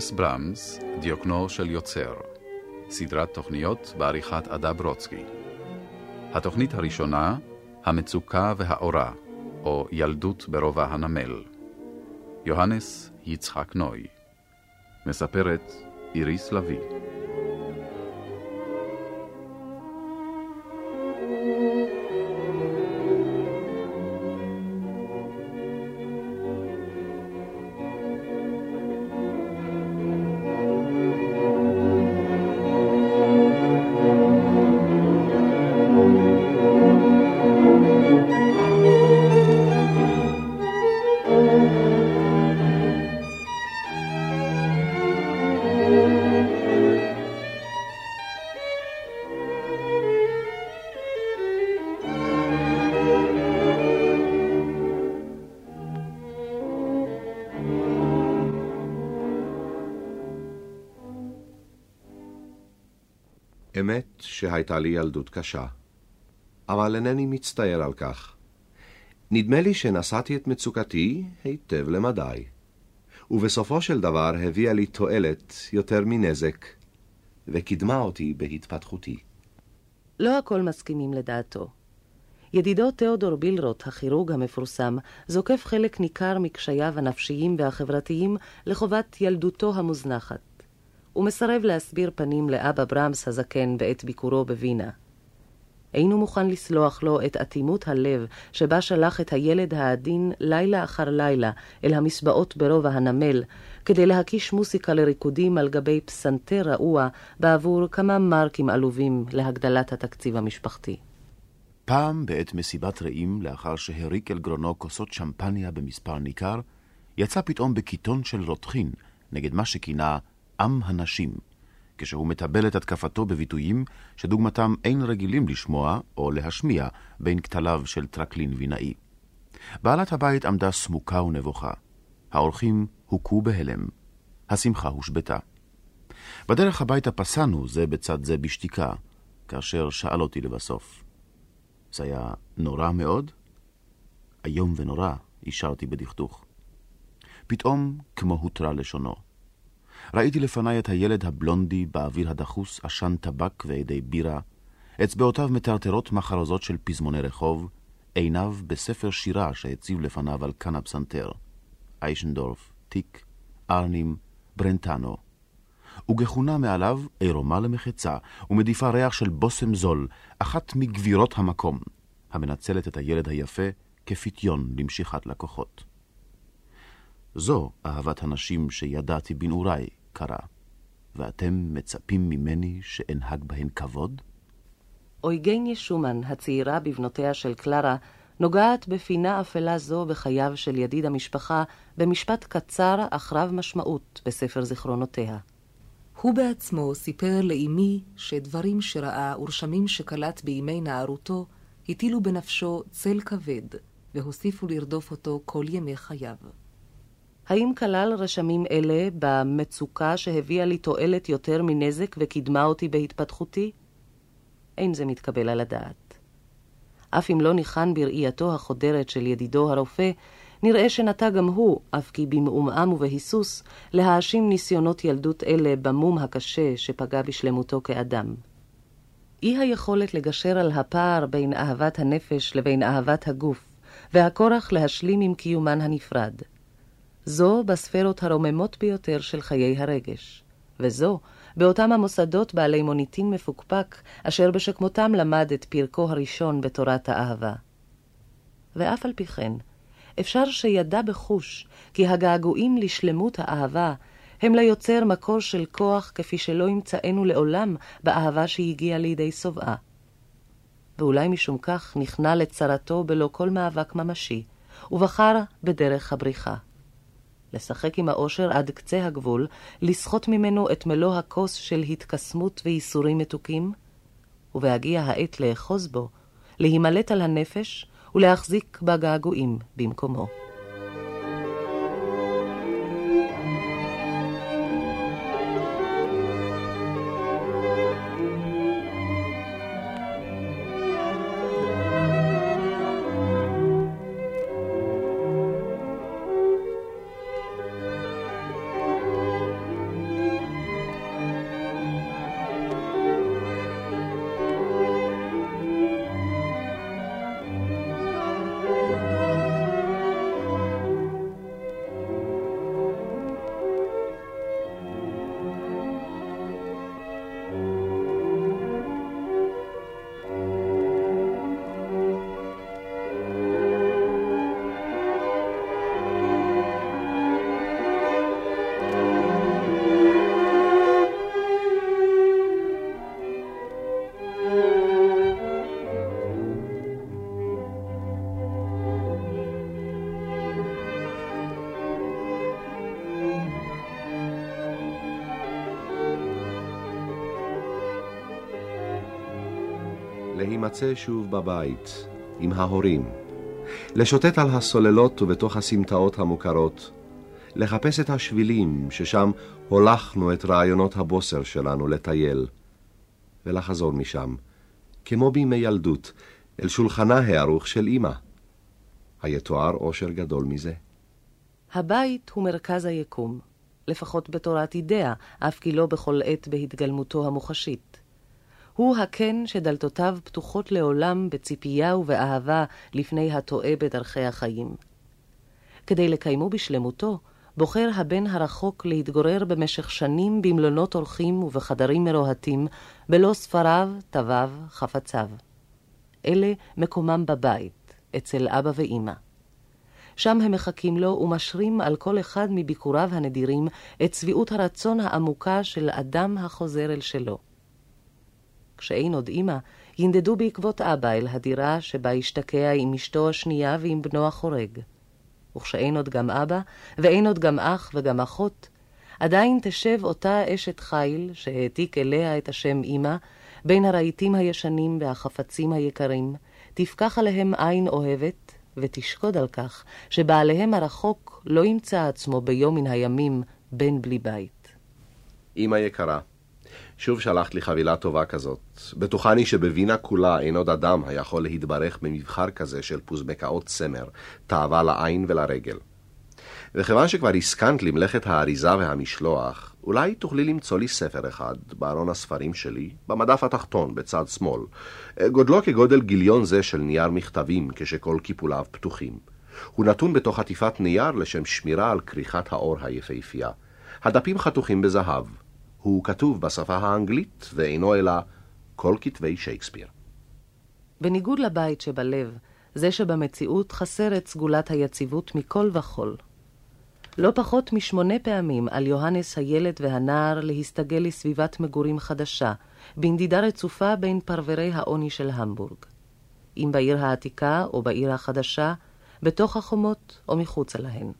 יוהנס ברמס, דיוקנו של יוצר, סדרת תוכניות בעריכת עדה ברוצקי. התוכנית הראשונה, המצוקה והאורה, או ילדות ברובע הנמל. יוהנס יצחק נוי. מספרת איריס לביא. לי ילדות קשה, אבל אינני מצטער על כך. נדמה לי שנשאתי את מצוקתי היטב למדי, ובסופו של דבר הביאה לי תועלת יותר מנזק, וקידמה אותי בהתפתחותי. לא הכל מסכימים לדעתו. ידידו תיאודור בילרוט, הכירוג המפורסם, זוקף חלק ניכר מקשייו הנפשיים והחברתיים לחובת ילדותו המוזנחת. הוא מסרב להסביר פנים לאבא ברמס הזקן בעת ביקורו בווינה. אינו מוכן לסלוח לו את אטימות הלב שבה שלח את הילד העדין לילה אחר לילה אל המסבעות ברובע הנמל, כדי להקיש מוסיקה לריקודים על גבי פסנתר רעוע בעבור כמה מרקים עלובים להגדלת התקציב המשפחתי. פעם בעת מסיבת רעים, לאחר שהריק אל גרונו כוסות שמפניה במספר ניכר, יצא פתאום בקיתון של רותחין נגד מה שכינה עם הנשים, כשהוא מטבל את התקפתו בביטויים שדוגמתם אין רגילים לשמוע או להשמיע בין כתליו של טרקלין וינאי. בעלת הבית עמדה סמוקה ונבוכה. האורחים הוכו בהלם. השמחה הושבתה. בדרך הביתה פסענו זה בצד זה בשתיקה, כאשר שאל אותי לבסוף. זה היה נורא מאוד? איום ונורא, אישרתי בדכדוך. פתאום, כמו הותרה לשונו. ראיתי לפניי את הילד הבלונדי באוויר הדחוס, עשן טבק ועדי בירה, אצבעותיו מטרטרות מחרוזות של פזמוני רחוב, עיניו בספר שירה שהציב לפניו על כאן הפסנתר. איישנדורף, טיק, ארנים, ברנטנו. וגחונה מעליו עירומה למחצה, ומדיפה ריח של בושם זול, אחת מגבירות המקום, המנצלת את הילד היפה כפיתיון למשיכת לקוחות. זו אהבת הנשים שידעתי בנעוריי, קרה, ואתם מצפים ממני שאנהג בהן כבוד? אויגניה שומן, הצעירה בבנותיה של קלרה, נוגעת בפינה אפלה זו בחייו של ידיד המשפחה במשפט קצר אך רב משמעות בספר זיכרונותיה. הוא בעצמו סיפר לאמי שדברים שראה ורשמים שקלט בימי נערותו הטילו בנפשו צל כבד, והוסיפו לרדוף אותו כל ימי חייו. האם כלל רשמים אלה במצוקה שהביאה לי תועלת יותר מנזק וקידמה אותי בהתפתחותי? אין זה מתקבל על הדעת. אף אם לא ניחן בראייתו החודרת של ידידו הרופא, נראה שנטה גם הוא, אף כי במעומעם ובהיסוס, להאשים ניסיונות ילדות אלה במום הקשה שפגע בשלמותו כאדם. אי היכולת לגשר על הפער בין אהבת הנפש לבין אהבת הגוף, והכורח להשלים עם קיומן הנפרד. זו בספרות הרוממות ביותר של חיי הרגש, וזו באותם המוסדות בעלי מוניטין מפוקפק, אשר בשכמותם למד את פרקו הראשון בתורת האהבה. ואף על פי כן, אפשר שידע בחוש כי הגעגועים לשלמות האהבה הם ליוצר מקור של כוח כפי שלא ימצאנו לעולם באהבה שהגיעה לידי שובעה. ואולי משום כך נכנע לצרתו בלא כל מאבק ממשי, ובחר בדרך הבריחה. לשחק עם האושר עד קצה הגבול, לסחוט ממנו את מלוא הכוס של התקסמות וייסורים מתוקים, ובהגיע העת לאחוז בו, להימלט על הנפש ולהחזיק בגעגועים במקומו. להימצא שוב בבית, עם ההורים, לשוטט על הסוללות ובתוך הסמטאות המוכרות, לחפש את השבילים ששם הולכנו את רעיונות הבוסר שלנו לטייל, ולחזור משם, כמו בימי ילדות, אל שולחנה הערוך של אמא. היתואר אושר גדול מזה. הבית הוא מרכז היקום, לפחות בתורת אידאה, אף כי לא בכל עת בהתגלמותו המוחשית. הוא הקן שדלתותיו פתוחות לעולם בציפייה ובאהבה לפני הטועה בדרכי החיים. כדי לקיימו בשלמותו, בוחר הבן הרחוק להתגורר במשך שנים במלונות אורחים ובחדרים מרוהטים, בלא ספריו, תוויו, חפציו. אלה מקומם בבית, אצל אבא ואמא. שם הם מחכים לו ומשרים על כל אחד מביקוריו הנדירים את שביעות הרצון העמוקה של אדם החוזר אל שלו. כשאין עוד אמא, ינדדו בעקבות אבא אל הדירה שבה השתקע עם אשתו השנייה ועם בנו החורג. וכשאין עוד גם אבא, ואין עוד גם אח וגם אחות, עדיין תשב אותה אשת חיל, שהעתיק אליה את השם אמא, בין הרהיטים הישנים והחפצים היקרים, תפקח עליהם עין אוהבת, ותשקוד על כך שבעליהם הרחוק לא ימצא עצמו ביום מן הימים בן בלי בית. אמא יקרה, שוב שלחת לי חבילה טובה כזאת. בטוחני שבווינה כולה אין עוד אדם היכול להתברך במבחר כזה של פוזבקאות צמר, תאווה לעין ולרגל. וכיוון שכבר הסכנת למלאכת האריזה והמשלוח, אולי תוכלי למצוא לי ספר אחד בארון הספרים שלי, במדף התחתון בצד שמאל, גודלו כגודל גיליון זה של נייר מכתבים כשכל קיפוליו פתוחים. הוא נתון בתוך עטיפת נייר לשם שמירה על כריכת האור היפהפייה. הדפים חתוכים בזהב, הוא כתוב בשפה האנגלית ואינו אלא כל כתבי שייקספיר. בניגוד לבית שבלב, זה שבמציאות חסר את סגולת היציבות מכל וכול. לא פחות משמונה פעמים על יוהנס הילד והנער להסתגל לסביבת מגורים חדשה, בנדידה רצופה בין פרברי העוני של המבורג. אם בעיר העתיקה או בעיר החדשה, בתוך החומות או מחוצה להן.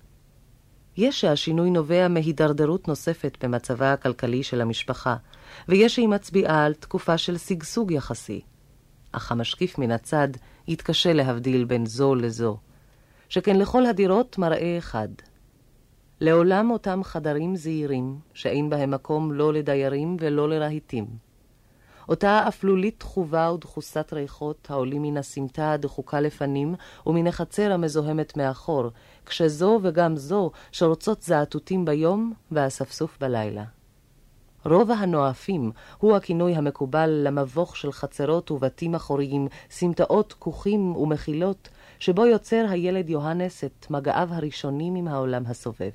יש שהשינוי נובע מהידרדרות נוספת במצבה הכלכלי של המשפחה, ויש שהיא מצביעה על תקופה של שגשוג יחסי. אך המשקיף מן הצד יתקשה להבדיל בין זו לזו, שכן לכל הדירות מראה אחד. לעולם אותם חדרים זעירים, שאין בהם מקום לא לדיירים ולא לרהיטים. אותה אפלולית תחובה ודחוסת ריחות העולים מן הסמטה הדחוקה לפנים ומן החצר המזוהמת מאחור, כשזו וגם זו שרוצות זעתותים ביום והאספסוף בלילה. רובע הנואפים הוא הכינוי המקובל למבוך של חצרות ובתים אחוריים, סמטאות כוכים ומחילות, שבו יוצר הילד יוהנס את מגעיו הראשונים עם העולם הסובב.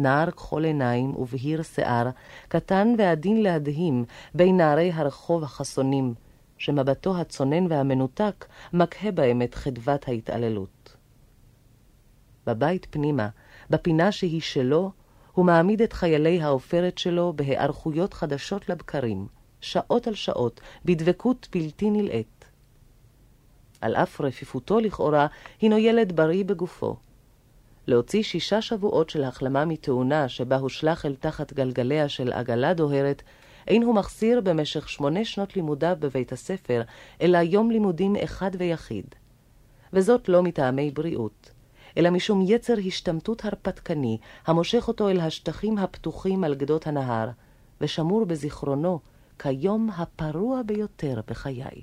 נער כחול עיניים ובהיר שיער, קטן ועדין להדהים בין נערי הרחוב החסונים, שמבטו הצונן והמנותק מקהה בהם את חדוות ההתעללות. בבית פנימה, בפינה שהיא שלו, הוא מעמיד את חיילי העופרת שלו בהיערכויות חדשות לבקרים, שעות על שעות, בדבקות בלתי נלאית. על אף רפיפותו לכאורה, הינו ילד בריא בגופו. להוציא שישה שבועות של החלמה מתאונה שבה הושלך אל תחת גלגליה של עגלה דוהרת, אין הוא מחסיר במשך שמונה שנות לימודיו בבית הספר, אלא יום לימודים אחד ויחיד. וזאת לא מטעמי בריאות, אלא משום יצר השתמטות הרפתקני, המושך אותו אל השטחים הפתוחים על גדות הנהר, ושמור בזיכרונו כיום הפרוע ביותר בחיי.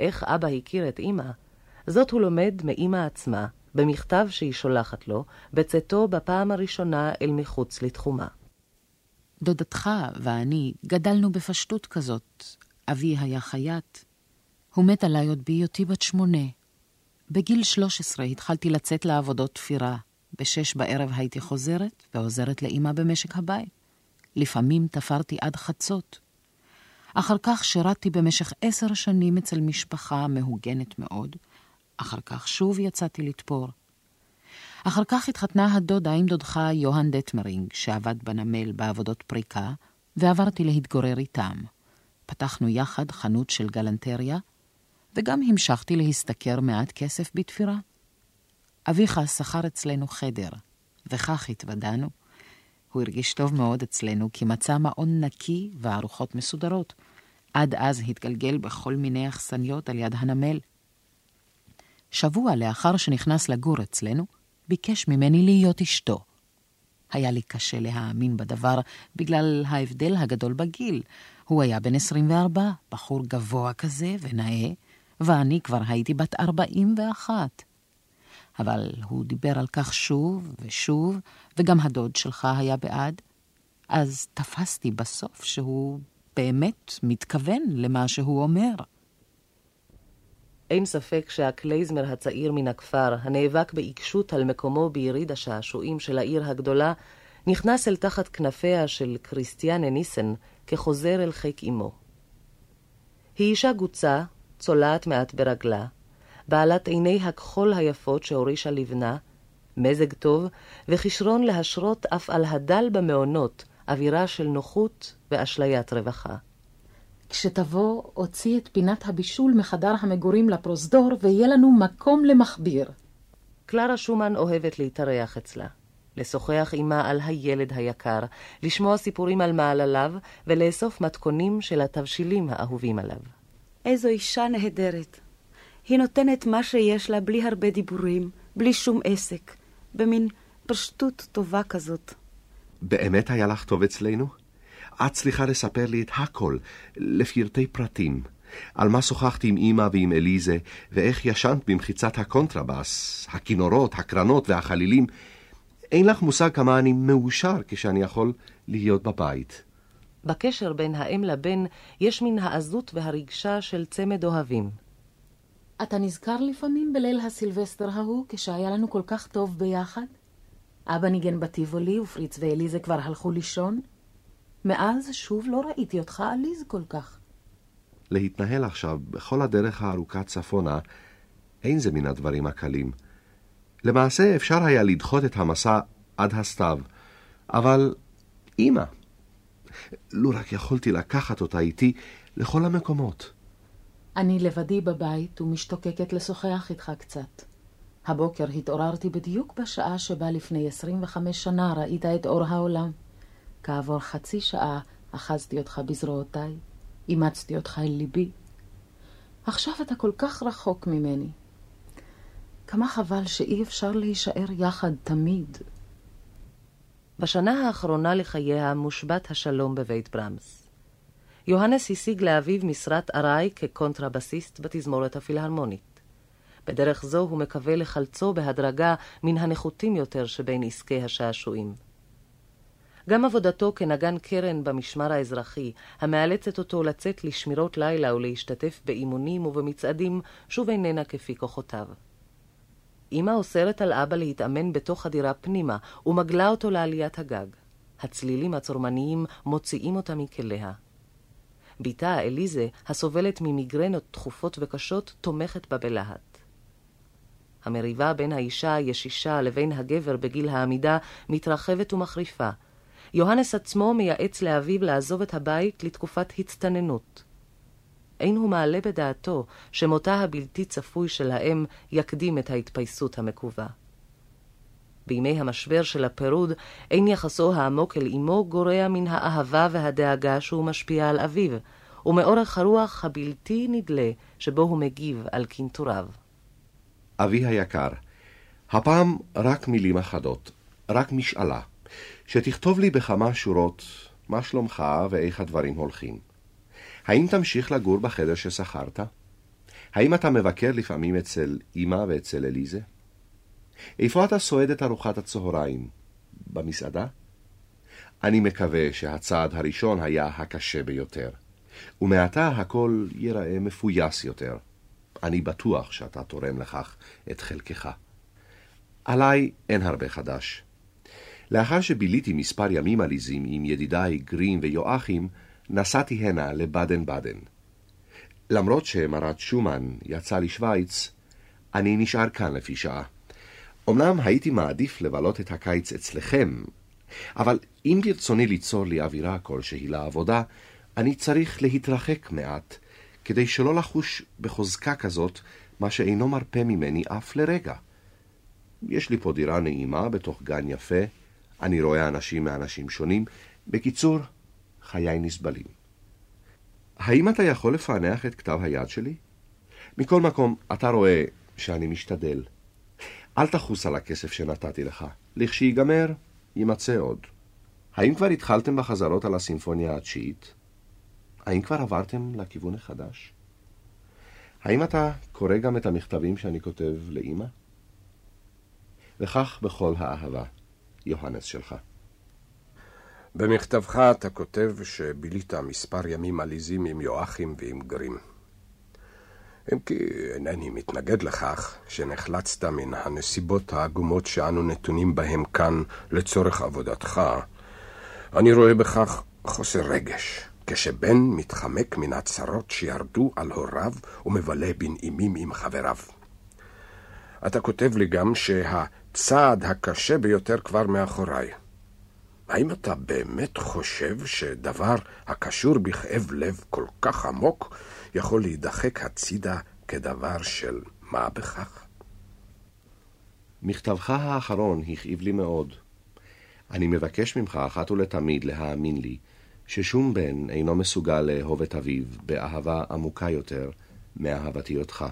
איך אבא הכיר את אמא, זאת הוא לומד מאמא עצמה, במכתב שהיא שולחת לו, בצאתו בפעם הראשונה אל מחוץ לתחומה. דודתך ואני גדלנו בפשטות כזאת. אבי היה חייט. הוא מת עליי עוד בהיותי בת שמונה. בגיל 13 התחלתי לצאת לעבודות תפירה. בשש בערב הייתי חוזרת ועוזרת לאמא במשק הבית. לפעמים תפרתי עד חצות. אחר כך שירתתי במשך עשר שנים אצל משפחה מהוגנת מאוד, אחר כך שוב יצאתי לתפור. אחר כך התחתנה הדודה עם דודך יוהאן דטמרינג, שעבד בנמל בעבודות פריקה, ועברתי להתגורר איתם. פתחנו יחד חנות של גלנטריה, וגם המשכתי להשתכר מעט כסף בתפירה. אביך שכר אצלנו חדר, וכך התוודענו. הוא הרגיש טוב מאוד אצלנו, כי מצא מעון נקי וארוחות מסודרות. עד אז התגלגל בכל מיני אכסניות על יד הנמל. שבוע לאחר שנכנס לגור אצלנו, ביקש ממני להיות אשתו. היה לי קשה להאמין בדבר בגלל ההבדל הגדול בגיל. הוא היה בן 24, בחור גבוה כזה ונאה, ואני כבר הייתי בת 41. אבל הוא דיבר על כך שוב ושוב, וגם הדוד שלך היה בעד. אז תפסתי בסוף שהוא באמת מתכוון למה שהוא אומר. אין ספק שהקלייזמר הצעיר מן הכפר, הנאבק בעיקשות על מקומו ביריד השעשועים של העיר הגדולה, נכנס אל תחת כנפיה של כריסטיאנה ניסן כחוזר אל חיק אמו. היא אישה גוצה, צולעת מעט ברגלה, בעלת עיני הכחול היפות שהורישה לבנה, מזג טוב, וכישרון להשרות אף על הדל במעונות אווירה של נוחות ואשליית רווחה. כשתבוא, הוציא את פינת הבישול מחדר המגורים לפרוזדור, ויהיה לנו מקום למכביר. קלרה שומן אוהבת להתארח אצלה. לשוחח עמה על הילד היקר, לשמוע סיפורים על מעלליו, ולאסוף מתכונים של התבשילים האהובים עליו. איזו אישה נהדרת. היא נותנת מה שיש לה בלי הרבה דיבורים, בלי שום עסק, במין פשטות טובה כזאת. באמת היה לך טוב אצלנו? את צריכה לספר לי את הכל, לפרטי פרטים. על מה שוחחתי עם אמא ועם אליזה, ואיך ישנת במחיצת הקונטרבאס, הכינורות, הקרנות והחלילים. אין לך מושג כמה אני מאושר כשאני יכול להיות בבית. בקשר בין האם לבן יש מן העזות והרגשה של צמד אוהבים. אתה נזכר לפעמים בליל הסילבסטר ההוא, כשהיה לנו כל כך טוב ביחד? אבא ניגן בטיבולי ופריץ ואליזה כבר הלכו לישון? מאז שוב לא ראיתי אותך עליז כל כך. להתנהל עכשיו בכל הדרך הארוכה צפונה, אין זה מן הדברים הקלים. למעשה אפשר היה לדחות את המסע עד הסתיו, אבל אמא, לו רק יכולתי לקחת אותה איתי לכל המקומות. אני לבדי בבית ומשתוקקת לשוחח איתך קצת. הבוקר התעוררתי בדיוק בשעה שבה לפני 25 שנה ראית את אור העולם. כעבור חצי שעה אחזתי אותך בזרועותיי, אימצתי אותך אל ליבי. עכשיו אתה כל כך רחוק ממני. כמה חבל שאי אפשר להישאר יחד תמיד. בשנה האחרונה לחייה מושבת השלום בבית ברמס. יוהנס השיג לאביו משרת ארעי כקונטרבסיסט בתזמורת הפילהרמונית. בדרך זו הוא מקווה לחלצו בהדרגה מן הנחותים יותר שבין עסקי השעשועים. גם עבודתו כנגן קרן במשמר האזרחי, המאלצת אותו לצאת לשמירות לילה ולהשתתף באימונים ובמצעדים, שוב איננה כפי כוחותיו. אמא אוסרת על אבא להתאמן בתוך הדירה פנימה, ומגלה אותו לעליית הגג. הצלילים הצורמניים מוציאים אותה מכליה. בתה אליזה, הסובלת ממיגרנות תכופות וקשות, תומכת בה בלהט. המריבה בין האישה הישישה לבין הגבר בגיל העמידה מתרחבת ומחריפה. יוהנס עצמו מייעץ לאביו לעזוב את הבית לתקופת הצטננות. אין הוא מעלה בדעתו שמותה הבלתי צפוי של האם יקדים את ההתפייסות המקווה. בימי המשבר של הפירוד, אין יחסו העמוק אל אמו גורע מן האהבה והדאגה שהוא משפיע על אביו, ומאורך הרוח הבלתי נדלה שבו הוא מגיב על קינטוריו. אבי היקר, הפעם רק מילים אחדות, רק משאלה, שתכתוב לי בכמה שורות מה שלומך ואיך הדברים הולכים. האם תמשיך לגור בחדר ששכרת? האם אתה מבקר לפעמים אצל אמא ואצל אליזה? איפה אתה סועד את ארוחת הצהריים? במסעדה? אני מקווה שהצעד הראשון היה הקשה ביותר, ומעתה הכל ייראה מפויס יותר. אני בטוח שאתה תורם לכך את חלקך. עליי אין הרבה חדש. לאחר שביליתי מספר ימים עליזים עם ידידיי גרין ויואכים, נסעתי הנה לבדן בדן. למרות שמרת שומן יצא לשוויץ, אני נשאר כאן לפי שעה. אמנם הייתי מעדיף לבלות את הקיץ אצלכם, אבל אם ברצוני ליצור לי אווירה כלשהי לעבודה, אני צריך להתרחק מעט, כדי שלא לחוש בחוזקה כזאת מה שאינו מרפה ממני אף לרגע. יש לי פה דירה נעימה בתוך גן יפה, אני רואה אנשים מאנשים שונים. בקיצור, חיי נסבלים. האם אתה יכול לפענח את כתב היד שלי? מכל מקום, אתה רואה שאני משתדל. אל תחוס על הכסף שנתתי לך. לכשייגמר, יימצא עוד. האם כבר התחלתם בחזרות על הסימפוניה התשיעית? האם כבר עברתם לכיוון החדש? האם אתה קורא גם את המכתבים שאני כותב לאימא? וכך בכל האהבה, יוהנס שלך. במכתבך אתה כותב שבילית מספר ימים עליזים עם יואכים ועם גרים. אם כי אינני מתנגד לכך שנחלצת מן הנסיבות העגומות שאנו נתונים בהם כאן לצורך עבודתך, אני רואה בכך חוסר רגש, כשבן מתחמק מן הצרות שירדו על הוריו ומבלה בנעימים עם חבריו. אתה כותב לי גם שהצעד הקשה ביותר כבר מאחוריי. האם אתה באמת חושב שדבר הקשור בכאב לב כל כך עמוק יכול להידחק הצידה כדבר של מה בכך? מכתבך האחרון הכאיב לי מאוד. אני מבקש ממך אחת ולתמיד להאמין לי ששום בן אינו מסוגל לאהוב את אביו באהבה עמוקה יותר מאהבתי אותך,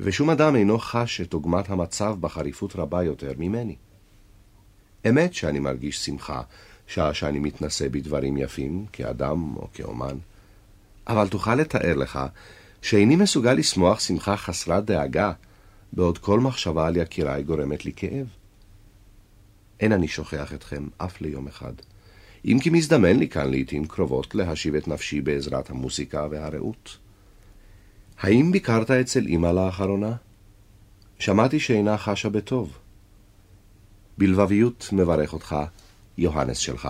ושום אדם אינו חש את עוגמת המצב בחריפות רבה יותר ממני. אמת שאני מרגיש שמחה שעה שאני מתנשא בדברים יפים, כאדם או כאומן, אבל תוכל לתאר לך שאיני מסוגל לשמוח שמחה חסרת דאגה, בעוד כל מחשבה על יקיריי גורמת לי כאב. אין אני שוכח אתכם אף ליום אחד, אם כי מזדמן לי כאן לעתים קרובות להשיב את נפשי בעזרת המוסיקה והרעות. האם ביקרת אצל אמא לאחרונה? שמעתי שאינה חשה בטוב. בלבביות מברך אותך, יוהנס שלך.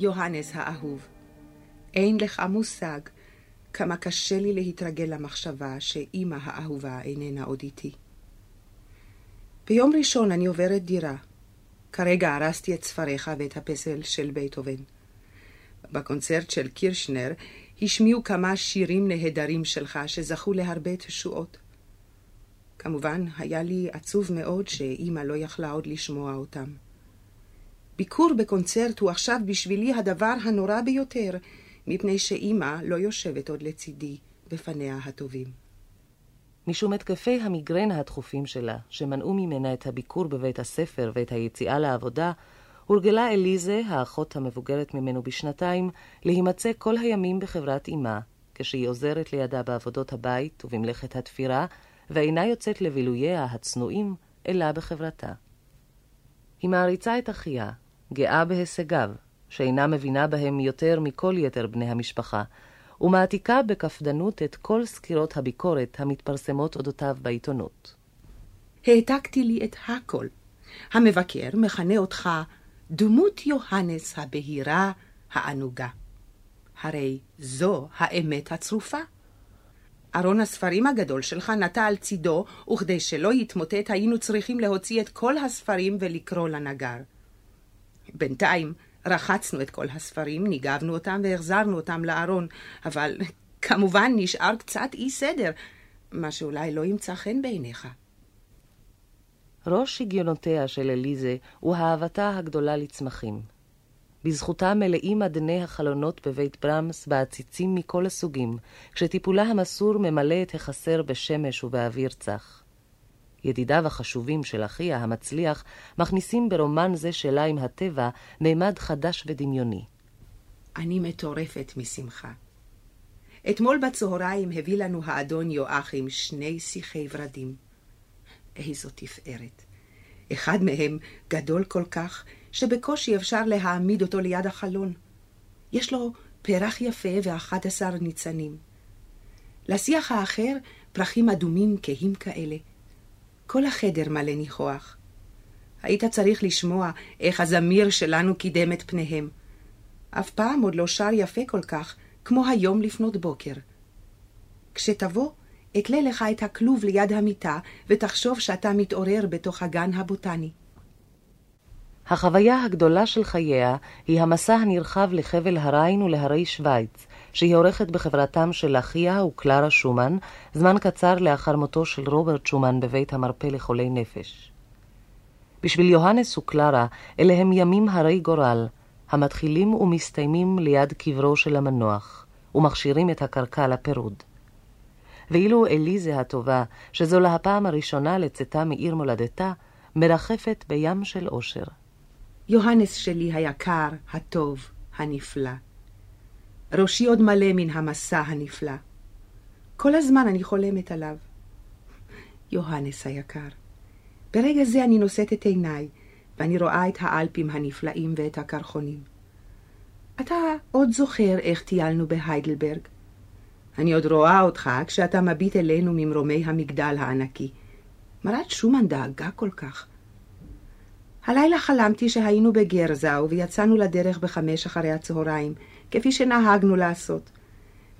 Johannes Ha'ahuv. אין לך מושג כמה קשה לי להתרגל למחשבה שאימא האהובה איננה עוד איתי. ביום ראשון אני עוברת דירה. כרגע הרסתי את ספריך ואת הפסל של בייטהובן. בקונצרט של קירשנר השמיעו כמה שירים נהדרים שלך שזכו להרבה תשועות. כמובן, היה לי עצוב מאוד שאימא לא יכלה עוד לשמוע אותם. ביקור בקונצרט הוא עכשיו בשבילי הדבר הנורא ביותר, מפני שאימא לא יושבת עוד לצידי בפניה הטובים. משום התקפי המיגרנה התכופים שלה, שמנעו ממנה את הביקור בבית הספר ואת היציאה לעבודה, הורגלה אליזה, האחות המבוגרת ממנו בשנתיים, להימצא כל הימים בחברת אמה, כשהיא עוזרת לידה בעבודות הבית ובמלאכת התפירה, ואינה יוצאת לבילוייה הצנועים, אלא בחברתה. היא מעריצה את אחיה, גאה בהישגיו, שאינה מבינה בהם יותר מכל יתר בני המשפחה, ומעתיקה בקפדנות את כל סקירות הביקורת המתפרסמות אודותיו בעיתונות. העתקתי לי את הכל. המבקר מכנה אותך דמות יוהנס הבהירה, הענוגה. הרי זו האמת הצרופה. ארון הספרים הגדול שלך נטע על צידו, וכדי שלא יתמוטט היינו צריכים להוציא את כל הספרים ולקרוא לנגר. בינתיים רחצנו את כל הספרים, ניגבנו אותם והחזרנו אותם לארון, אבל כמובן נשאר קצת אי סדר, מה שאולי לא ימצא חן בעיניך. ראש שגיונותיה של אליזה הוא אהבתה הגדולה לצמחים. בזכותה מלאים אדני החלונות בבית ברמס בעציצים מכל הסוגים, כשטיפולה המסור ממלא את החסר בשמש ובאוויר צח. ידידיו החשובים של אחיה המצליח מכניסים ברומן זה שלה עם הטבע מימד חדש ודמיוני. אני מטורפת משמחה. אתמול בצהריים הביא לנו האדון יואכים שני שיחי ורדים. איזו תפארת. אחד מהם גדול כל כך, שבקושי אפשר להעמיד אותו ליד החלון. יש לו פרח יפה ואחד עשר ניצנים. לשיח האחר פרחים אדומים כהים כאלה. כל החדר מלא ניחוח. היית צריך לשמוע איך הזמיר שלנו קידם את פניהם. אף פעם עוד לא שר יפה כל כך, כמו היום לפנות בוקר. כשתבוא, אתלה לך את הכלוב ליד המיטה, ותחשוב שאתה מתעורר בתוך הגן הבוטני. החוויה הגדולה של חייה היא המסע הנרחב לחבל הריין ולהרי שווייץ, שהיא עורכת בחברתם של אחיה וקלרה שומן, זמן קצר לאחר מותו של רוברט שומן בבית המרפא לחולי נפש. בשביל יוהנס וקלרה, אלה הם ימים הרי גורל, המתחילים ומסתיימים ליד קברו של המנוח, ומכשירים את הקרקע לפירוד. ואילו אליזה הטובה, שזו לה הפעם הראשונה לצאתה מעיר מולדתה, מרחפת בים של אושר. יוהנס שלי היקר, הטוב, הנפלא. ראשי עוד מלא מן המסע הנפלא. כל הזמן אני חולמת עליו. יוהנס היקר, ברגע זה אני נושאת את עיניי, ואני רואה את האלפים הנפלאים ואת הקרחונים. אתה עוד זוכר איך טיילנו בהיידלברג? אני עוד רואה אותך כשאתה מביט אלינו ממרומי המגדל הענקי. מרת שומן דאגה כל כך. הלילה חלמתי שהיינו בגרזאו ויצאנו לדרך בחמש אחרי הצהריים, כפי שנהגנו לעשות.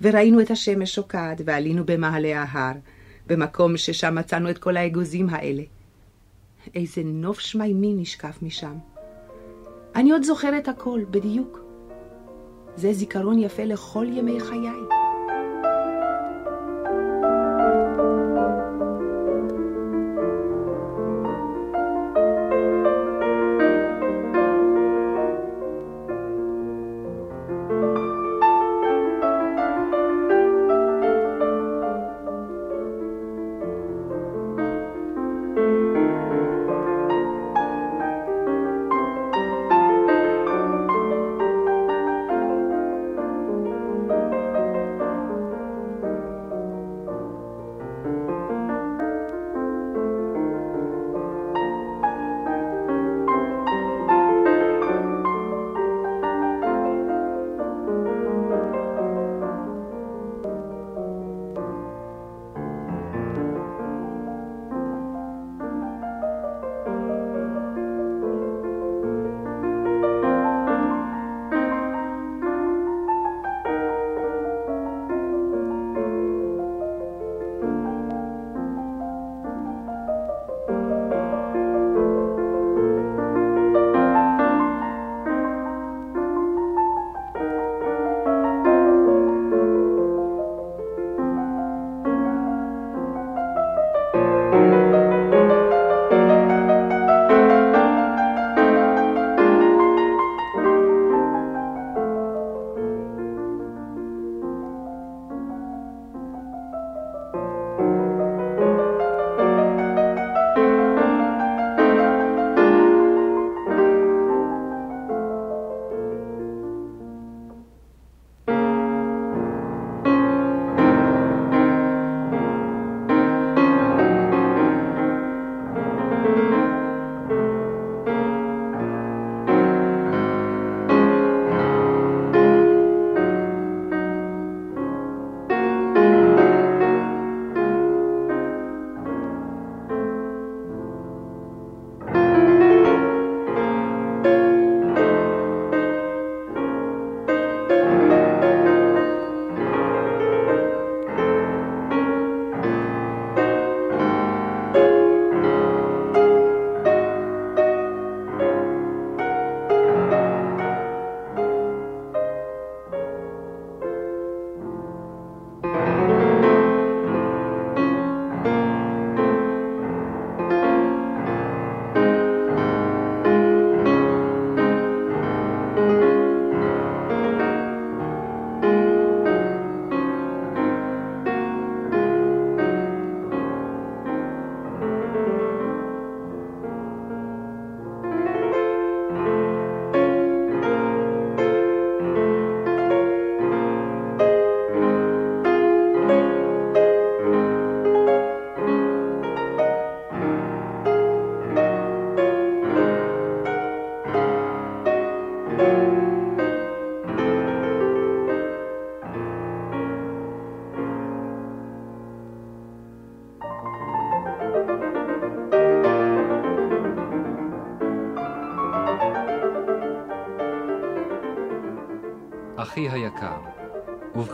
וראינו את השמש שוקעת ועלינו במעלה ההר, במקום ששם מצאנו את כל האגוזים האלה. איזה נוף שמיימי נשקף משם. אני עוד זוכרת הכל, בדיוק. זה זיכרון יפה לכל ימי חיי.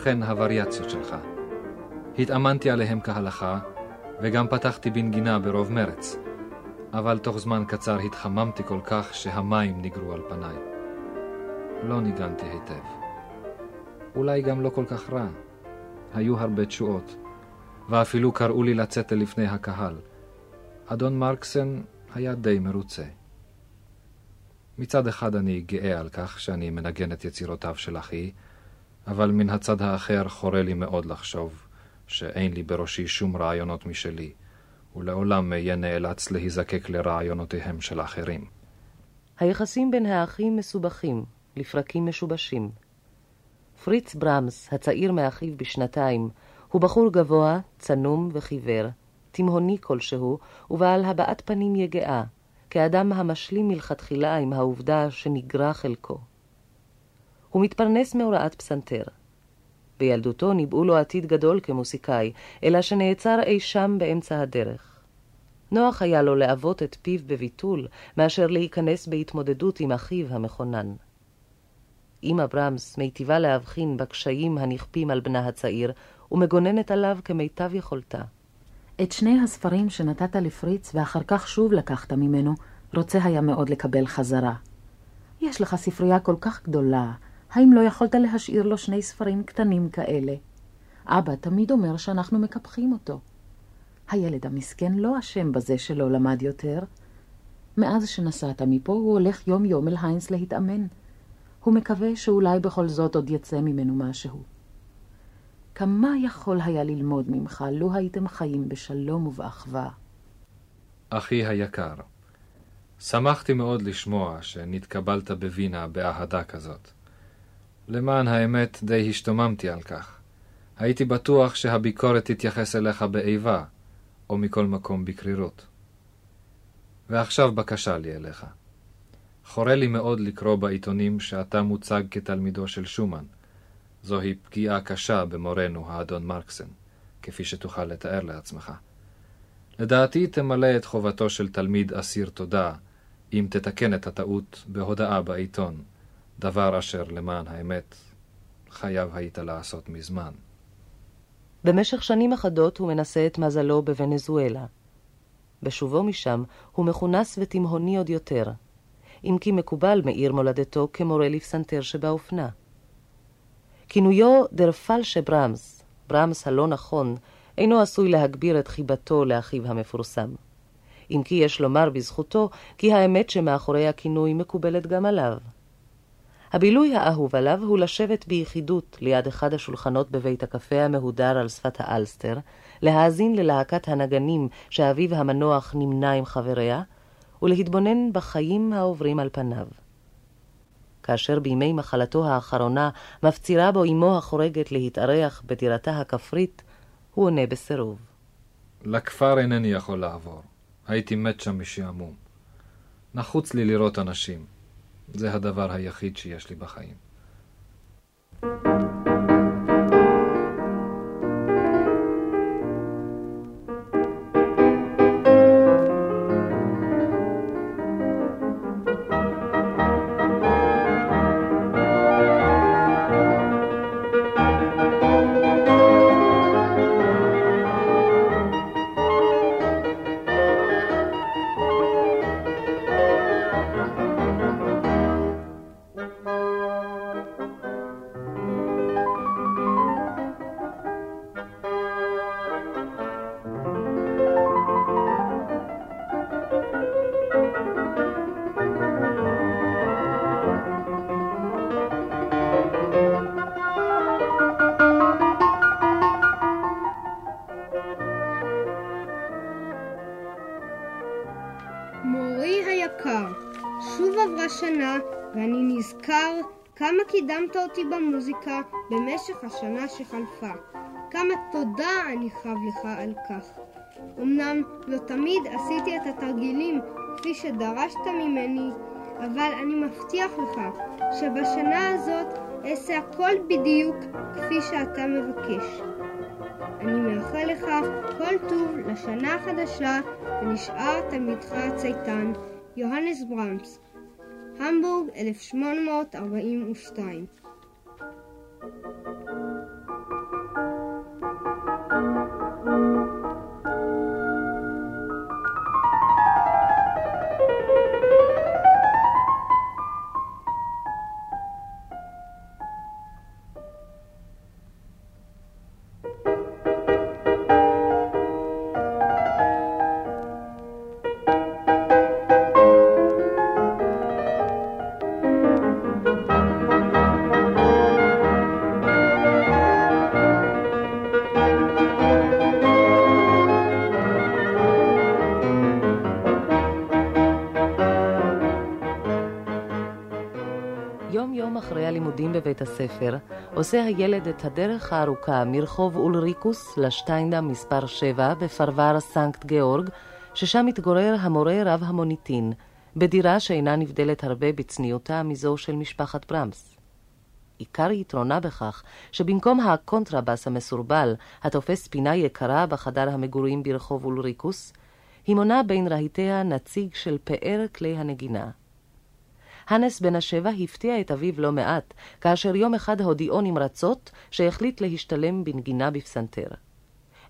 ובכן הווריאציות שלך. התאמנתי עליהם כהלכה, וגם פתחתי בנגינה ברוב מרץ, אבל תוך זמן קצר התחממתי כל כך שהמים ניגרו על פניי. לא ניגנתי היטב. אולי גם לא כל כך רע. היו הרבה תשואות, ואפילו קראו לי לצאת לפני הקהל. אדון מרקסן היה די מרוצה. מצד אחד אני גאה על כך שאני מנגן את יצירותיו של אחי, אבל מן הצד האחר חורה לי מאוד לחשוב שאין לי בראשי שום רעיונות משלי, ולעולם אהיה נאלץ להיזקק לרעיונותיהם של אחרים. היחסים בין האחים מסובכים, לפרקים משובשים. פריץ ברמס, הצעיר מאחיו בשנתיים, הוא בחור גבוה, צנום וחיוור, תימהוני כלשהו, ובעל הבעת פנים יגעה, כאדם המשלים מלכתחילה עם העובדה שנגרע חלקו. הוא מתפרנס מהוראת פסנתר. בילדותו ניבאו לו עתיד גדול כמוסיקאי, אלא שנעצר אי שם באמצע הדרך. נוח היה לו לעבות את פיו בביטול, מאשר להיכנס בהתמודדות עם אחיו המכונן. אמא ברמס מיטיבה להבחין בקשיים הנכפים על בנה הצעיר, ומגוננת עליו כמיטב יכולתה. את שני הספרים שנתת לפריץ ואחר כך שוב לקחת ממנו, רוצה היה מאוד לקבל חזרה. יש לך ספרייה כל כך גדולה, האם לא יכולת להשאיר לו שני ספרים קטנים כאלה? אבא תמיד אומר שאנחנו מקפחים אותו. הילד המסכן לא אשם בזה שלא למד יותר. מאז שנסעת מפה הוא הולך יום-יום אל היינס להתאמן. הוא מקווה שאולי בכל זאת עוד יצא ממנו משהו. כמה יכול היה ללמוד ממך לו הייתם חיים בשלום ובאחווה? אחי היקר, שמחתי מאוד לשמוע שנתקבלת בווינה באהדה כזאת. למען האמת, די השתוממתי על כך. הייתי בטוח שהביקורת תתייחס אליך באיבה, או מכל מקום בקרירות. ועכשיו בקשה לי אליך. חורה לי מאוד לקרוא בעיתונים שאתה מוצג כתלמידו של שומן. זוהי פגיעה קשה במורנו, האדון מרקסן, כפי שתוכל לתאר לעצמך. לדעתי תמלא את חובתו של תלמיד אסיר תודה, אם תתקן את הטעות בהודעה בעיתון, דבר אשר למען האמת חייב היית לעשות מזמן. במשך שנים אחדות הוא מנסה את מזלו בוונזואלה. בשובו משם הוא מכונס ותימהוני עוד יותר, אם כי מקובל מעיר מולדתו כמורה לפסנתר שבאופנה. כינויו דר פלשה ברמס, ברמס הלא נכון, אינו עשוי להגביר את חיבתו לאחיו המפורסם. אם כי יש לומר בזכותו, כי האמת שמאחורי הכינוי מקובלת גם עליו. הבילוי האהוב עליו הוא לשבת ביחידות ליד אחד השולחנות בבית הקפה המהודר על שפת האלסטר, להאזין ללהקת הנגנים שאביו המנוח נמנה עם חבריה, ולהתבונן בחיים העוברים על פניו. כאשר בימי מחלתו האחרונה מפצירה בו אמו החורגת להתארח בדירתה הכפרית, הוא עונה בסירוב. לכפר אינני יכול לעבור. הייתי מת שם משעמום. נחוץ לי לראות אנשים. זה הדבר היחיד שיש לי בחיים. thank you קידמת אותי במוזיקה במשך השנה שחלפה. כמה תודה אני חב לך על כך. אמנם לא תמיד עשיתי את התרגילים כפי שדרשת ממני, אבל אני מבטיח לך שבשנה הזאת אעשה הכל בדיוק כפי שאתה מבקש. אני מאחל לך כל טוב לשנה החדשה ונשאר תלמידך הצייתן, יוהנס ברמס, המבורג 1842 הספר, עושה הילד את הדרך הארוכה מרחוב אולריקוס לשטיינדם מספר 7 בפרבר סנקט גאורג, ששם מתגורר המורה רב המוניטין, בדירה שאינה נבדלת הרבה בצניעותה מזו של משפחת ברמס. עיקר יתרונה בכך שבמקום הקונטרבס המסורבל, התופס פינה יקרה בחדר המגורים ברחוב אולריקוס, היא מונה בין רהיטיה נציג של פאר כלי הנגינה. הנס בן השבע הפתיע את אביו לא מעט, כאשר יום אחד הודיעו נמרצות שהחליט להשתלם בנגינה בפסנתר.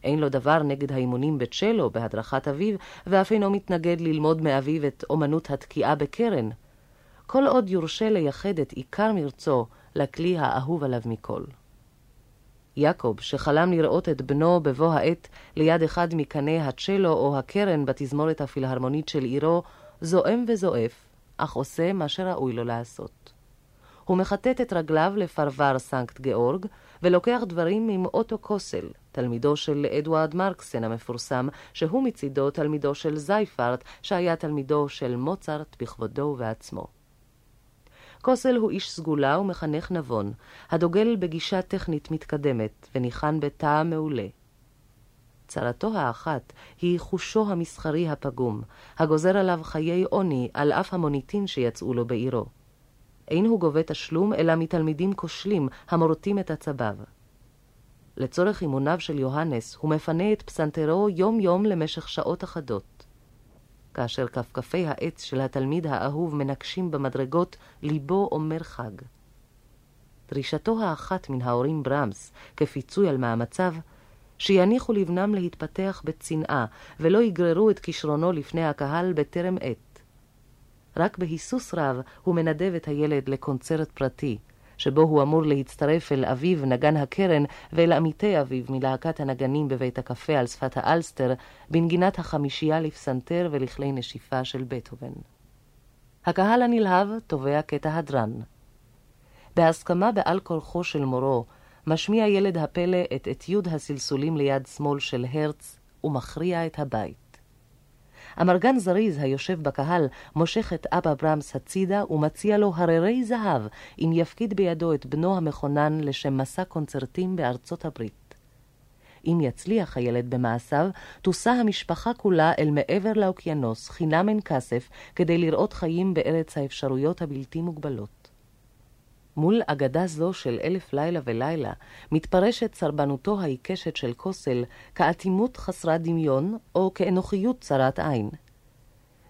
אין לו דבר נגד האימונים בצ'לו בהדרכת אביו, ואף אינו מתנגד ללמוד מאביו את אומנות התקיעה בקרן. כל עוד יורשה לייחד את עיקר מרצו לכלי האהוב עליו מכל. יעקב, שחלם לראות את בנו בבוא העת ליד אחד מקני הצ'לו או הקרן בתזמורת הפילהרמונית של עירו, זועם וזועף, אך עושה מה שראוי לו לעשות. הוא מחטט את רגליו לפרבר סנקט גאורג, ולוקח דברים עם אוטו קוסל, תלמידו של אדוארד מרקסן המפורסם, שהוא מצידו תלמידו של זייפרט, שהיה תלמידו של מוצרט בכבודו ובעצמו. קוסל הוא איש סגולה ומחנך נבון, הדוגל בגישה טכנית מתקדמת, וניחן בטעם מעולה. צרתו האחת היא חושו המסחרי הפגום, הגוזר עליו חיי עוני על אף המוניטין שיצאו לו בעירו. אין הוא גובה תשלום, אלא מתלמידים כושלים המורטים את עצביו. לצורך אימוניו של יוהנס, הוא מפנה את פסנתרו יום-יום למשך שעות אחדות. כאשר כפכפי העץ של התלמיד האהוב מנקשים במדרגות, ליבו אומר חג. דרישתו האחת מן ההורים ברמס, כפיצוי על מאמציו, שיניחו לבנם להתפתח בצנעה, ולא יגררו את כישרונו לפני הקהל בטרם עת. רק בהיסוס רב הוא מנדב את הילד לקונצרט פרטי, שבו הוא אמור להצטרף אל אביו נגן הקרן ואל עמיתי אביו מלהקת הנגנים בבית הקפה על שפת האלסטר, בנגינת החמישייה לפסנתר ולכלי נשיפה של בטהובן. הקהל הנלהב תובע קטע הדרן. בהסכמה בעל כורחו של מורו, משמיע ילד הפלא את אתיוד הסלסולים ליד שמאל של הרץ ומכריע את הבית. אמרגן זריז היושב בקהל מושך את אבא ברמס הצידה ומציע לו הררי זהב אם יפקיד בידו את בנו המכונן לשם מסע קונצרטים בארצות הברית. אם יצליח הילד במעשיו, תוסע המשפחה כולה אל מעבר לאוקיינוס, חינם אין כסף, כדי לראות חיים בארץ האפשרויות הבלתי מוגבלות. מול אגדה זו של אלף לילה ולילה, מתפרשת סרבנותו העיקשת של קוסל כאטימות חסרת דמיון, או כאנוכיות צרת עין.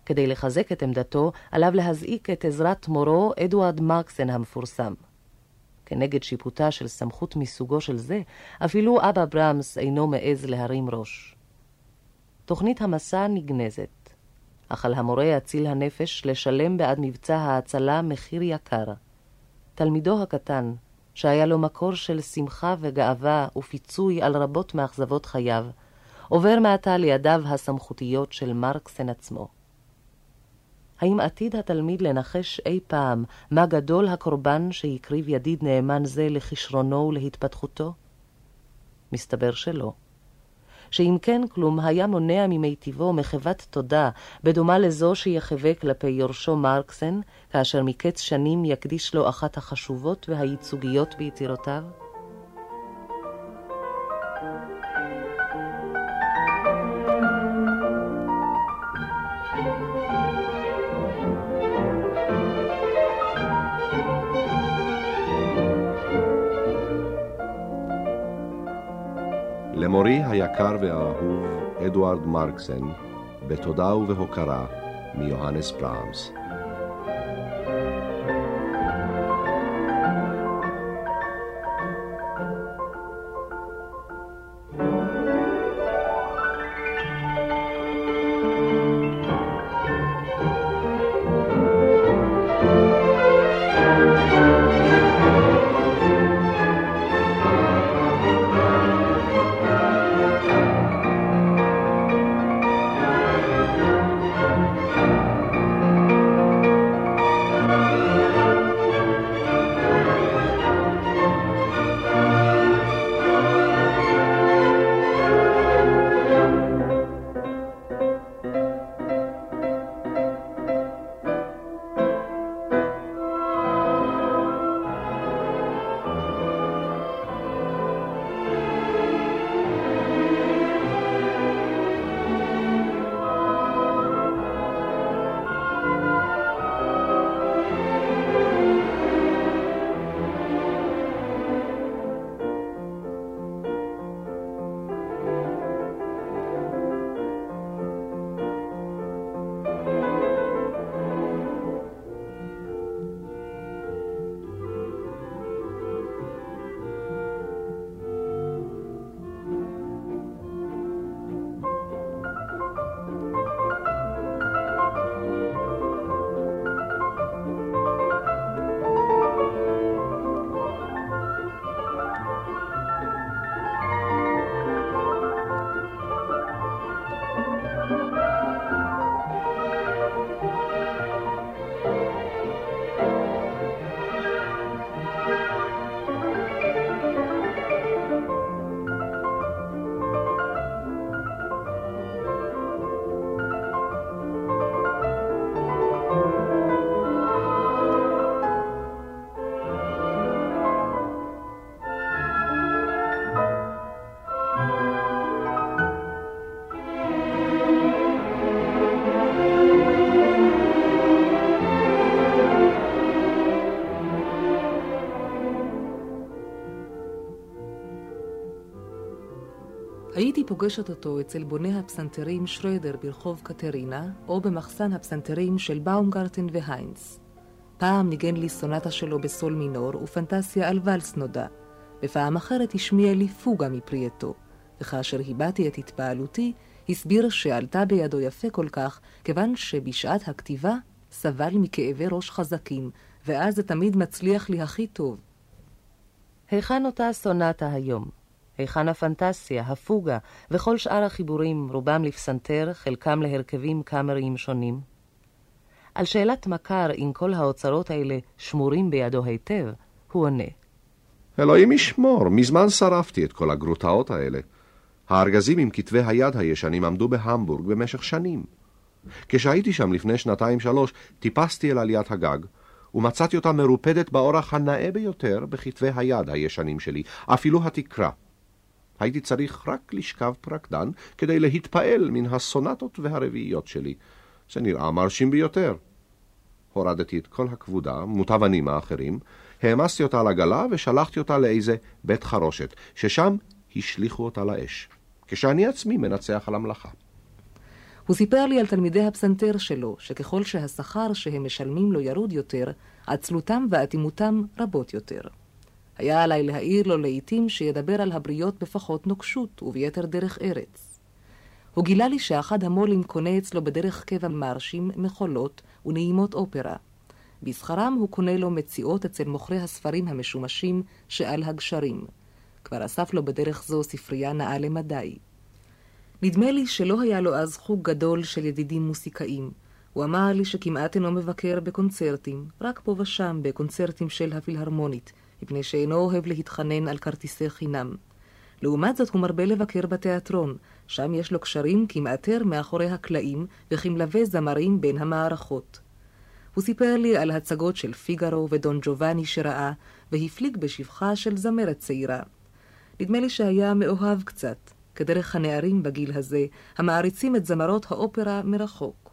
כדי לחזק את עמדתו, עליו להזעיק את עזרת מורו, אדוארד מרקסן המפורסם. כנגד שיפוטה של סמכות מסוגו של זה, אפילו אבא ברמס אינו מעז להרים ראש. תוכנית המסע נגנזת, אך על המורה יציל הנפש לשלם בעד מבצע ההצלה מחיר יקר. תלמידו הקטן, שהיה לו מקור של שמחה וגאווה ופיצוי על רבות מאכזבות חייו, עובר מעתה לידיו הסמכותיות של מרקסן עצמו. האם עתיד התלמיד לנחש אי פעם מה גדול הקורבן שהקריב ידיד נאמן זה לכישרונו ולהתפתחותו? מסתבר שלא. שאם כן כלום היה מונע ממיטיבו מחוות תודה, בדומה לזו שיחווה כלפי יורשו מרקסן, כאשר מקץ שנים יקדיש לו אחת החשובות והייצוגיות ביצירותיו? למורי היקר והאהוב אדוארד מרקסן, בתודה ובהוקרה מיוהנס ברמס. הייתי פוגשת אותו אצל בוני הפסנתרים שרדר ברחוב קטרינה, או במחסן הפסנתרים של באומגרטן והיינס. פעם ניגן לי סונטה שלו בסול מינור ופנטסיה על ואלס נודע, ופעם אחרת השמיע לי פוגה מפרי וכאשר הבעתי את התפעלותי, הסביר שעלתה בידו יפה כל כך, כיוון שבשעת הכתיבה סבל מכאבי ראש חזקים, ואז זה תמיד מצליח לי הכי טוב. היכן אותה סונטה היום? היכן הפנטסיה, הפוגה וכל שאר החיבורים, רובם לפסנתר, חלקם להרכבים קאמריים שונים? על שאלת מכר אם כל האוצרות האלה שמורים בידו היטב, הוא עונה. אלוהים ישמור, מזמן שרפתי את כל הגרוטאות האלה. הארגזים עם כתבי היד הישנים עמדו בהמבורג במשך שנים. כשהייתי שם לפני שנתיים-שלוש, טיפסתי אל עליית הגג, ומצאתי אותה מרופדת באורח הנאה ביותר בכתבי היד הישנים שלי, אפילו התקרה. הייתי צריך רק לשכב פרקדן כדי להתפעל מן הסונטות והרביעיות שלי. זה נראה מרשים ביותר. הורדתי את כל הכבודה, מוטב הנים האחרים, העמסתי אותה על עגלה ושלחתי אותה לאיזה בית חרושת, ששם השליכו אותה לאש, כשאני עצמי מנצח על המלאכה. הוא סיפר לי על תלמידי הפסנתר שלו, שככל שהשכר שהם משלמים לו ירוד יותר, עצלותם ואטימותם רבות יותר. היה עליי להעיר לו לעתים שידבר על הבריות בפחות נוקשות וביתר דרך ארץ. הוא גילה לי שאחד המו"לים קונה אצלו בדרך קבע מרשים, מחולות ונעימות אופרה. בשכרם הוא קונה לו מציאות אצל מוכרי הספרים המשומשים שעל הגשרים. כבר אסף לו בדרך זו ספרייה נאה למדי. נדמה לי שלא היה לו אז חוג גדול של ידידים מוסיקאים. הוא אמר לי שכמעט אינו מבקר בקונצרטים, רק פה ושם בקונצרטים של הפילהרמונית, מפני שאינו אוהב להתחנן על כרטיסי חינם. לעומת זאת הוא מרבה לבקר בתיאטרון, שם יש לו קשרים כמעטר מאחורי הקלעים וכמלווה זמרים בין המערכות. הוא סיפר לי על הצגות של פיגארו ודון ג'ובאני שראה, והפליג בשבחה של זמרת צעירה. נדמה לי שהיה מאוהב קצת, כדרך הנערים בגיל הזה, המעריצים את זמרות האופרה מרחוק.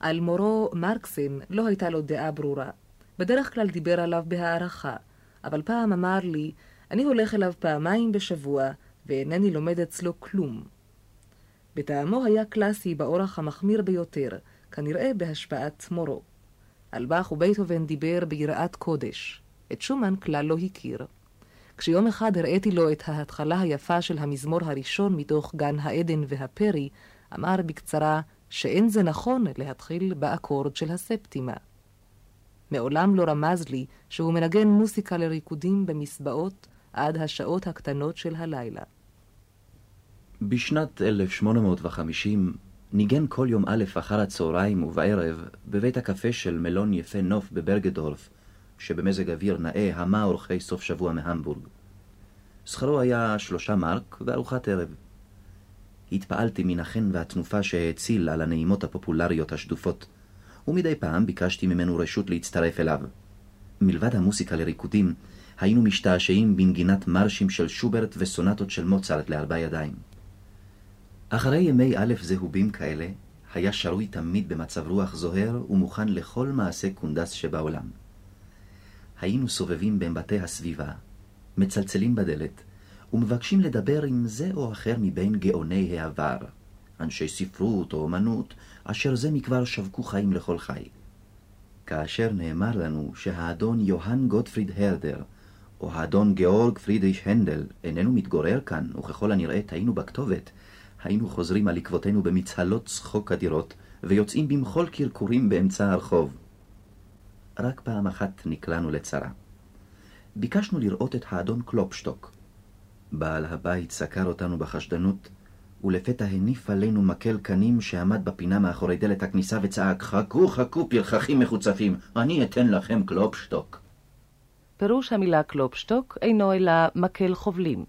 על מורו מרקסן לא הייתה לו דעה ברורה. בדרך כלל דיבר עליו בהערכה, אבל פעם אמר לי, אני הולך אליו פעמיים בשבוע, ואינני לומד אצלו כלום. בטעמו היה קלאסי באורח המחמיר ביותר, כנראה בהשפעת מורו. על באך ובייטהובן דיבר ביראת קודש. את שומן כלל לא הכיר. כשיום אחד הראיתי לו את ההתחלה היפה של המזמור הראשון מתוך גן העדן והפרי, אמר בקצרה שאין זה נכון להתחיל באקורד של הספטימה. מעולם לא רמז לי שהוא מנגן מוסיקה לריקודים במסבעות עד השעות הקטנות של הלילה. בשנת 1850 ניגן כל יום א' אחר הצהריים ובערב בבית הקפה של מלון יפה נוף בברגדורף, שבמזג אוויר נאה המה אורחי סוף שבוע מהמבורג. שכרו היה שלושה מרק וארוחת ערב. התפעלתי מן החן והתנופה שהאציל על הנעימות הפופולריות השדופות, ומדי פעם ביקשתי ממנו רשות להצטרף אליו. מלבד המוסיקה לריקודים, היינו משתעשעים בנגינת מרשים של שוברט וסונטות של מוצרט לארבע ידיים. אחרי ימי א' זהובים כאלה, היה שרוי תמיד במצב רוח זוהר ומוכן לכל מעשה קונדס שבעולם. היינו סובבים בין בתי הסביבה, מצלצלים בדלת, ומבקשים לדבר עם זה או אחר מבין גאוני העבר, אנשי ספרות או אומנות, אשר זה מכבר שווקו חיים לכל חי. כאשר נאמר לנו שהאדון יוהאן גוטפריד הרדר, או האדון גאורג פרידריש הנדל, איננו מתגורר כאן, וככל הנראה טעינו בכתובת, היינו חוזרים על עקבותינו במצהלות צחוק אדירות, ויוצאים במחול קרקורים באמצע הרחוב. רק פעם אחת נקלענו לצרה. ביקשנו לראות את האדון קלופשטוק. בעל הבית סקר אותנו בחשדנות, ולפתע הניף עלינו מקל קנים שעמד בפינה מאחורי דלת הכניסה וצעק, חכו חכו פרחחים מחוצפים, אני אתן לכם קלופשטוק. פירוש המילה קלופשטוק אינו אלא מקל חובלים.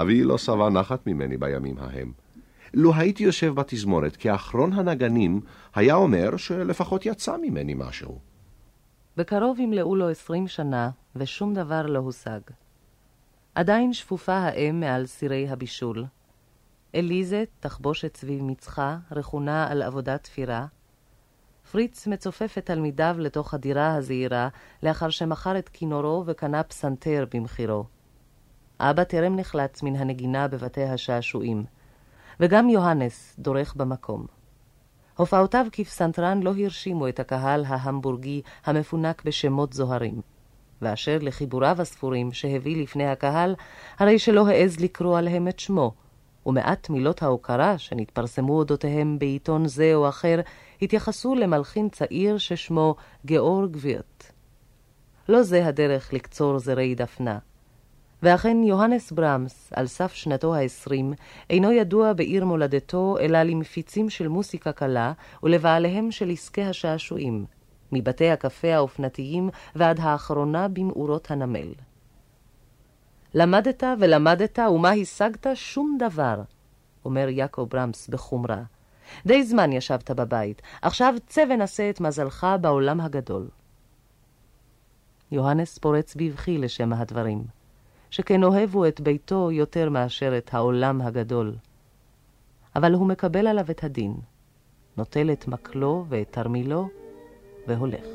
אבי לא שבע נחת ממני בימים ההם. לו הייתי יושב בתזמורת כאחרון הנגנים, היה אומר שלפחות יצא ממני משהו. בקרוב ימלאו לו עשרים שנה, ושום דבר לא הושג. עדיין שפופה האם מעל סירי הבישול. אליזה, תחבושת סביב מצחה, רכונה על עבודת תפירה. פריץ מצופף את תלמידיו לתוך הדירה הזעירה, לאחר שמכר את כינורו וקנה פסנתר במחירו. אבא טרם נחלץ מן הנגינה בבתי השעשועים, וגם יוהנס דורך במקום. הופעותיו כפסנתרן לא הרשימו את הקהל ההמבורגי המפונק בשמות זוהרים. ואשר לחיבוריו הספורים שהביא לפני הקהל, הרי שלא העז לקרוא עליהם את שמו, ומעט מילות ההוקרה שנתפרסמו אודותיהם בעיתון זה או אחר, התייחסו למלחין צעיר ששמו גאורג וירט. לא זה הדרך לקצור זרי דפנה. ואכן יוהנס ברמס, על סף שנתו העשרים, אינו ידוע בעיר מולדתו, אלא למפיצים של מוסיקה קלה ולבעליהם של עסקי השעשועים, מבתי הקפה האופנתיים ועד האחרונה במאורות הנמל. למדת ולמדת, ומה השגת? שום דבר, אומר יעקב ברמס בחומרה. די זמן ישבת בבית, עכשיו צא ונשא את מזלך בעולם הגדול. יוהנס פורץ בבכי לשם הדברים, שכן אוהב הוא את ביתו יותר מאשר את העולם הגדול. אבל הוא מקבל עליו את הדין, נוטל את מקלו ואת תרמילו, והולך.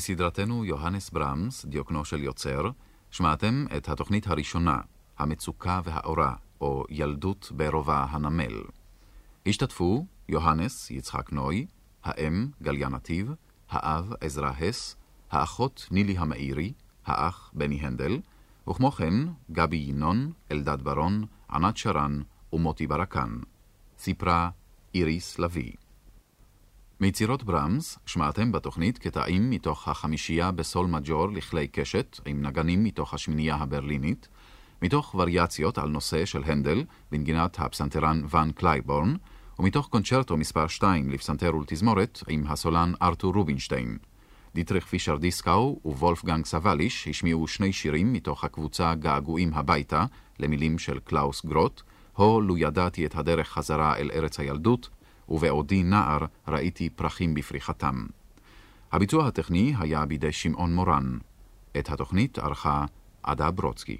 בסדרתנו יוהנס ברמס, דיוקנו של יוצר, שמעתם את התוכנית הראשונה, המצוקה והאורה, או ילדות ברובע הנמל. השתתפו יוהנס יצחק נוי, האם גליה נתיב, האב עזרא הס, האחות נילי המאירי, האח בני הנדל, וכמו כן גבי ינון, אלדד ברון, ענת שרן ומוטי ברקן. סיפרה איריס לביא. מיצירות ברמס שמעתם בתוכנית קטעים מתוך החמישייה בסול מג'ור לכלי קשת, עם נגנים מתוך השמינייה הברלינית, מתוך וריאציות על נושא של הנדל, בנגינת הפסנתרן ון קלייבורן, ומתוך קונצ'רטו מספר 2 לפסנתר ולתזמורת עם הסולן ארתור רובינשטיין. דיטריך פישר דיסקאו ווולפגנג סבאליש השמיעו שני שירים מתוך הקבוצה געגועים הביתה, למילים של קלאוס גרוט, הו לו ידעתי את הדרך חזרה אל ארץ הילדות, ובעודי נער ראיתי פרחים בפריחתם. הביצוע הטכני היה בידי שמעון מורן. את התוכנית ערכה עדה ברוצקי.